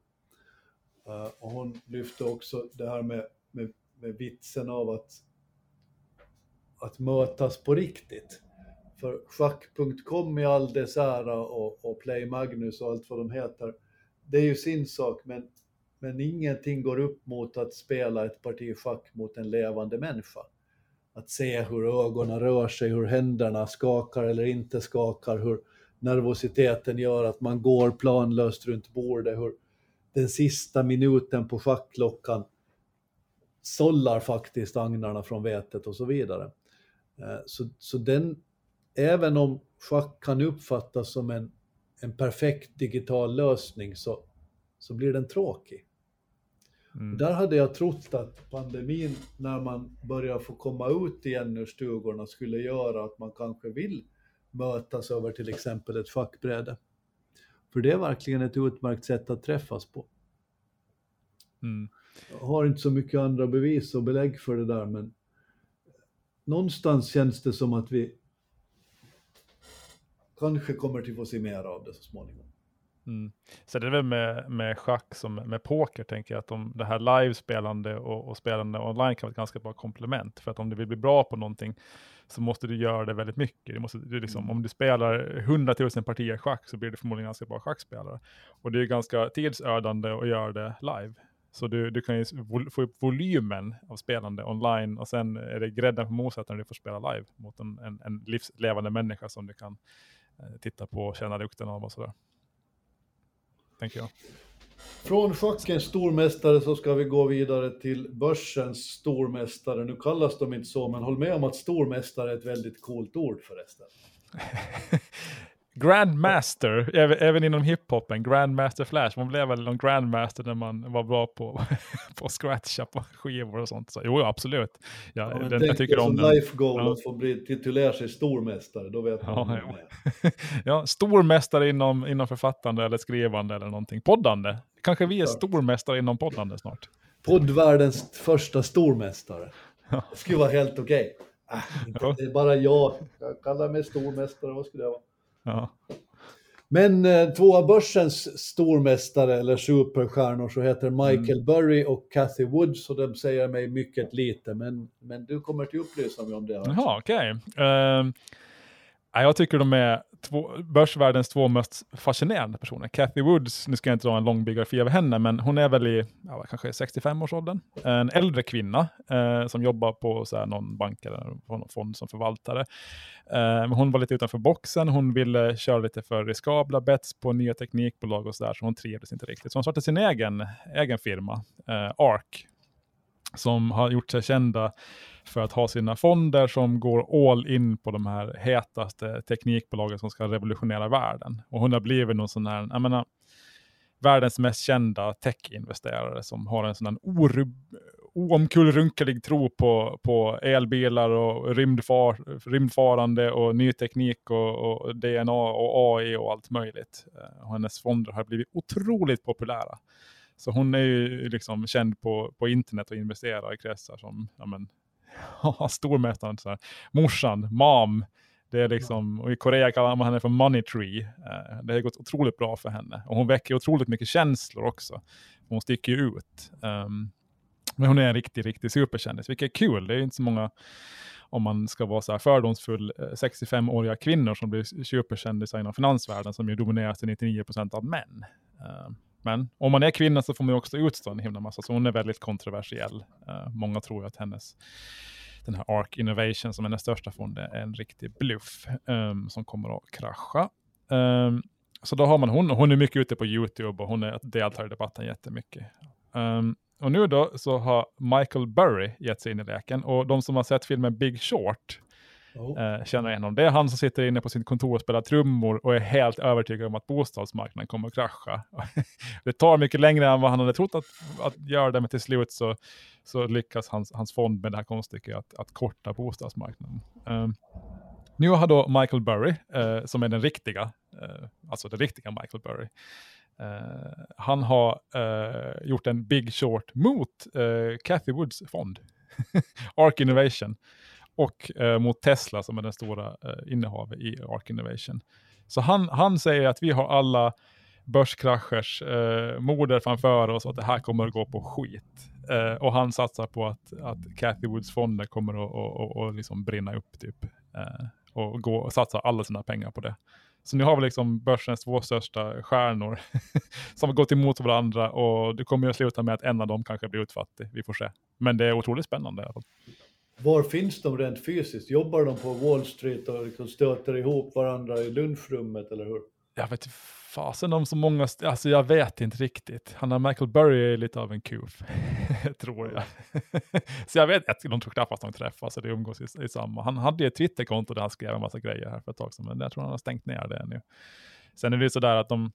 Uh, och hon lyfte också det här med, med, med vitsen av att, att mötas på riktigt. För schack.com i all dess ära och, och Play Magnus och allt vad de heter, det är ju sin sak, men, men ingenting går upp mot att spela ett parti schack mot en levande människa. att se hur ögonen rör sig, hur händerna skakar eller inte skakar, hur nervositeten gör att man går planlöst runt bordet, hur den sista minuten på schackklockan sållar faktiskt agnarna från vetet och så vidare. Eh, så, så den, även om schack kan uppfattas som en, en perfekt digital lösning så, så blir den tråkig. Mm. Där hade jag trott att pandemin, när man börjar få komma ut igen ur stugorna, skulle göra att man kanske vill mötas över till exempel ett schackbräde. För det är verkligen ett utmärkt sätt att träffas på. Mm. Jag har inte så mycket andra bevis och belägg för det där, men någonstans känns det som att vi kanske kommer till få se mer av det så småningom. Mm. Så det är väl med, med schack som med poker, tänker jag, att de, det här livespelande och, och spelande online kan vara ett ganska bra komplement. För att om du vill bli bra på någonting så måste du göra det väldigt mycket. Du måste, du liksom, mm. om du spelar hundratusen partier schack så blir du förmodligen ganska bra schackspelare. Och det är ganska tidsödande att göra det live. Så du, du kan ju få upp volymen av spelande online och sen är det grädden på moset när du får spela live mot en, en, en livslevande människa som du kan titta på och känna lukten av och sådär. Tänker jag. Från schackens stormästare så ska vi gå vidare till börsens stormästare. Nu kallas de inte så, men håll med om att stormästare är ett väldigt coolt ord förresten. Grandmaster, även, även inom hiphopen, Grandmaster Flash, man blev väl någon Grandmaster när man var bra på, att scratcha på skivor och sånt. Så, jo, absolut. Ja, ja, den, jag tycker om den. life goal ja. att få bli titulera sig stormästare, då vet man ja, ja. ja, stormästare inom, inom författande eller skrivande eller någonting. Poddande, kanske vi är stormästare inom poddande snart. Poddvärldens första stormästare. Det skulle vara helt okej. Okay. Äh, det är bara jag, jag kallar mig stormästare, vad skulle jag vara? Ja. Men eh, två av börsens stormästare eller superstjärnor så heter Michael mm. Burry och Cathy Woods och de säger mig mycket lite, men, men du kommer till upplysa mig om det. Jaha, okej. Okay. Uh, ehm, jag tycker de är två, börsvärldens två mest fascinerande personer. Cathy Woods, nu ska jag inte dra en lång biografi av henne, men hon är väl i ja, kanske 65-årsåldern. En äldre kvinna eh, som jobbar på så här, någon bank eller någon fond som förvaltare. Eh, hon var lite utanför boxen, hon ville köra lite för riskabla bets på nya teknikbolag och sådär, så hon trivdes inte riktigt. Så hon startade sin egen, egen firma, eh, ARK, som har gjort sig kända för att ha sina fonder som går all in på de här hetaste teknikbolagen som ska revolutionera världen. Och hon har blivit någon sån här, jag menar, världens mest kända tech-investerare som har en sån här orub, oomkullrunkelig tro på, på elbilar och rymdfar, rymdfarande och ny teknik och, och, DNA och AI och allt möjligt. Eh, och hennes fonder har blivit otroligt populära. Så hon är ju liksom känd på, på internet och investerar i kretsar som ja men, stormästaren, så här. morsan, mom. Det är liksom, och I Korea kallar man henne för money tree. Uh, det har gått otroligt bra för henne. Och hon väcker otroligt mycket känslor också. Hon sticker ju ut. Um, men hon är en riktig, riktig superkändis, vilket är kul. Det är inte så många, om man ska vara så här fördomsfull, 65-åriga eh, kvinnor som blir superkändisar inom finansvärlden som ju domineras till 99% av män. Uh, men om man är kvinna så får man ju också utstå en himla massa, så hon är väldigt kontroversiell. Uh, många tror att hennes den här ARK Innovation som är den största fonden är en riktig bluff um, som kommer att krascha. Um, så då har man hon, hon är mycket ute på YouTube och hon är, deltar i debatten jättemycket. Um, och nu då så har Michael Burry gett sig in i leken och de som har sett filmen Big Short Oh. Eh, känner igen honom. Det är han som sitter inne på sitt kontor och spelar trummor och är helt övertygad om att bostadsmarknaden kommer att krascha. det tar mycket längre än vad han hade trott att, att göra det, men till slut så, så lyckas hans, hans fond med det här konststycket att, att korta bostadsmarknaden. Um, nu har då Michael Burry, uh, som är den riktiga, uh, alltså den riktiga Michael Burry, uh, han har gjort en big short mot uh, Cathy Woods fond, Ark Innovation och eh, mot Tesla som är den stora eh, innehavet i Ark Innovation. Så han, han säger att vi har alla börskraschers eh, moder framför oss och att det här kommer att gå på skit. Eh, och han satsar på att, att Cathy Woods fonder kommer att och, och, och liksom brinna upp typ. Eh, och, gå, och satsa alla sina pengar på det. Så nu har vi liksom börsens två största stjärnor som har gått emot varandra och det kommer att sluta med att en av dem kanske blir utfattig. Vi får se. Men det är otroligt spännande. I alla fall. Var finns de rent fysiskt? Jobbar de på Wall Street och liksom stöter ihop varandra i lunchrummet eller hur? Jag vet inte fasen om så många, alltså jag vet inte riktigt. Han har Michael Burry är lite av en kuf, tror jag. så jag vet, de tror knappast de träffas eller umgås i, i samma. Han hade ju ett Twitterkonto där han skrev en massa grejer här för ett tag sedan, men jag tror han har stängt ner det nu. Sen är det ju sådär att de,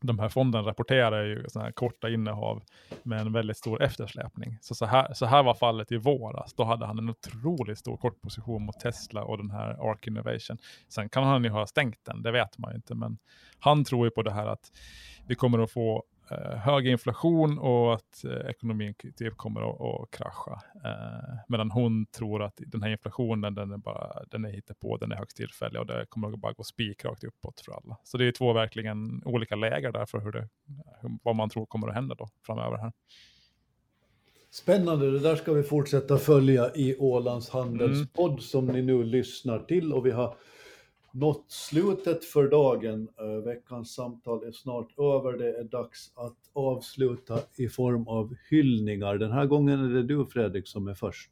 de här fonden rapporterar ju såna här korta innehav med en väldigt stor eftersläpning. Så, så, här, så här var fallet i våras. Då hade han en otroligt stor kortposition mot Tesla och den här Arc Innovation. Sen kan han ju ha stängt den, det vet man ju inte. Men han tror ju på det här att vi kommer att få hög inflation och att eh, ekonomin typ kommer att, att krascha. Eh, medan hon tror att den här inflationen, den är bara, den är på, den är högst tillfällig och det kommer att bara gå spikrakt uppåt för alla. Så det är två verkligen olika läger där för hur det, vad man tror kommer att hända då framöver här. Spännande, det där ska vi fortsätta följa i Ålands handelspodd mm. som ni nu lyssnar till och vi har nått slutet för dagen. Eh, veckans samtal är snart över. Det är dags att avsluta i form av hyllningar. Den här gången är det du Fredrik som är först.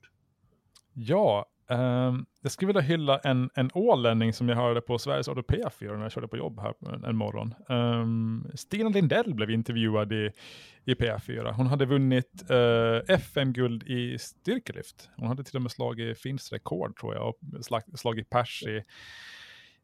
Ja, eh, jag skulle vilja hylla en, en ålänning som jag hörde på Sveriges Radio P4 när jag körde på jobb här en, en morgon. Eh, Stina Lindell blev intervjuad i, i P4. Hon hade vunnit eh, FM-guld i styrkelyft. Hon hade till och med slagit finns rekord tror jag och slag, slagit pers i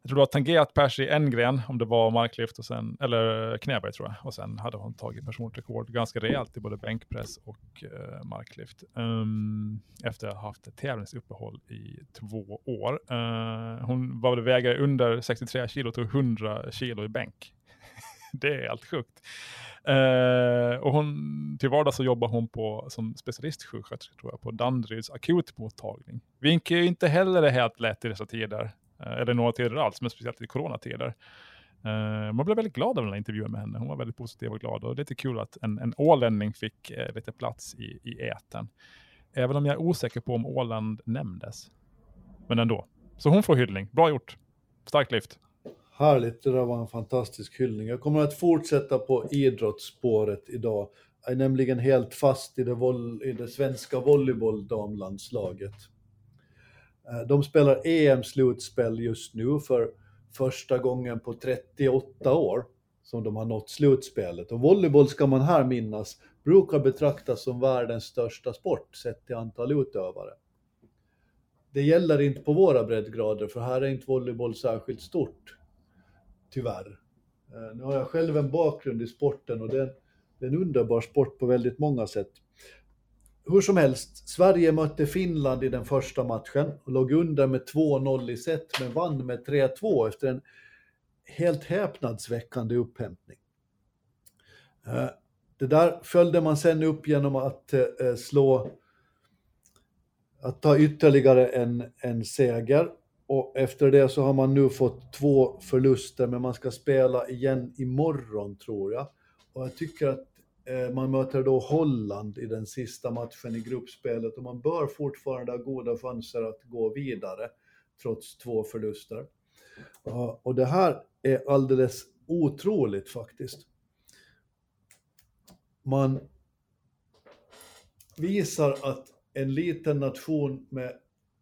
jag tror du har tangerat pers i en gren, om det var marklyft och sen, eller eh, knäböj tror jag. Och sen hade hon tagit personrekord ganska rejält i både bänkpress och uh, marklyft. Um, efter att ha haft ett tävlingsuppehåll i två år. Uh, hon var vägare under 63 kilo och tog 100 kilo i bänk. det är helt sjukt. Uh, och hon, till vardags så jobbar hon på, som specialistsjuksköterska tror jag, på Danderyds akutmottagning. Vilket ju inte heller är helt lätt i dessa tider. Eh, eller några tider alls, men speciellt i coronatider. Uh, man blev väldigt glad av den här intervjun med henne. Hon var väldigt positiv och glad. Och det är lite kul att en, en ålänning fick uh, lite plats i, i äten. Även om jag är osäker på om Åland nämndes. Men ändå. Så hon får hyllning. Bra gjort. Starkt lyft. Härligt, det där var en fantastisk hyllning. Jag kommer att fortsätta på idrottsspåret idag. Jag är nämligen helt fast i det, i det svenska volleybolldamlandslaget. Eh, de spelar EM-slutspel just nu för första gången på 38 år som de har nått slutspelet. Och volleyboll ska man här minnas brukar betraktas som världens största sport sett till antal utövare. Det gäller inte på våra breddgrader för här är inte volleyboll särskilt stort, tyvärr. Eh, nu har jag själv en bakgrund i sporten och det är en underbar sport på väldigt många sätt hur som helst, Sverige mötte Finland i den första matchen och låg under med 2-0 i set men vann med 3-2 efter en helt häpnadsväckande upphämtning. Eh, det där följde man sen upp genom att eh, eh, slå, att ta ytterligare en, en seger och efter det så har man nu fått två förluster men man ska spela igen imorgon tror jag. Och jag tycker att Eh, man möter då Holland i den sista matchen i gruppspelet och man bör fortfarande ha goda chanser att gå vidare trots två förluster. Och det här är alldeles otroligt faktiskt. Man visar att en liten nation med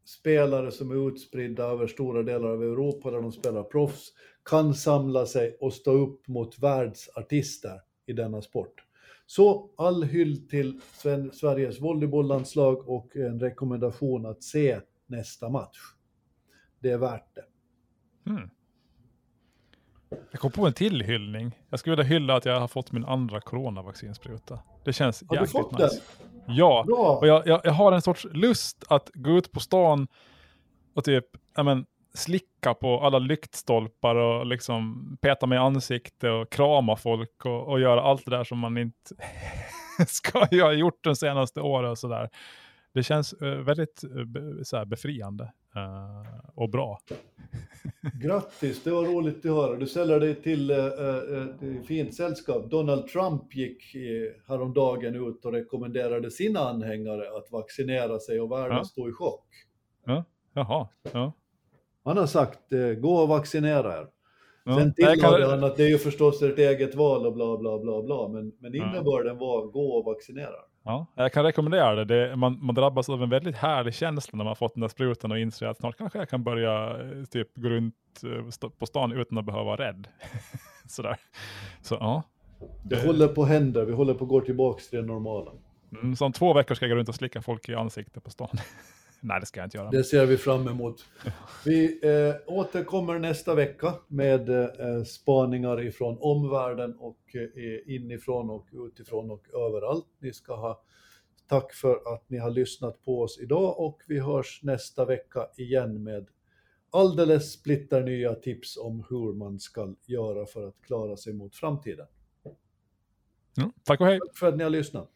spelare som är utspridda över stora delar av Europa där de spelar proffs kan samla sig och stå upp mot världsartister i denna sport. Så all hyll till Sveriges volleybolllandslag och en rekommendation att se nästa match. Det är värt det. Hmm. Jag kom på en till hyllning. Jag skulle vilja hylla att jag har fått min andra coronavaccinspruta. Det känns har jäkligt nice. Den? Ja, Bra. och jag, jag, jag, har en sorts lust att gå ut på stan och typ, men, slicka på alla lyktstolpar och liksom peta mig i ansikte och krama folk och, och göra allt det där som man inte ska ha gjort de senaste åren och sådär. Det känns uh, väldigt uh, så befriande uh, och bra. Grattis, det var roligt att höra. Du säljer dig till uh, fint sällskap. Donald Trump gick häromdagen ut och rekommenderade sina anhängare att vaccinera sig och världen ja. stod i chock. Ja, jaha. Ja. Han har sagt eh, gå och vaccinera er. Ja, Sen tillade kan... han att det är ju förstås ert eget val och bla bla bla bla, men, men innebörden var gå och vaccinera. Ja, jag kan rekommendera det. det man, man, drabbas av en väldigt härlig känsla när man fått den där sprutan och inser att snart kanske jag kan börja eh, typ gå runt eh, på stan utan att behöva vara rädd. Sådär. Så ja. Det håller på händer, vi håller på att gå tillbaka till det normala. Mm, så om två veckor ska jag gå runt och slicka folk i ansiktet på stan. Nej, det ska jag inte göra. Det ser vi fram emot. Vi eh, återkommer nästa vecka med eh, spaningar ifrån omvärlden och eh, inifrån och utifrån och överallt. Ni ska ha tack för att ni har lyssnat på oss idag och vi hörs nästa vecka igen med alldeles splitter nya tips om hur man ska göra för att klara sig mot framtiden. Mm, tack och hej! Tack för att ni har lyssnat.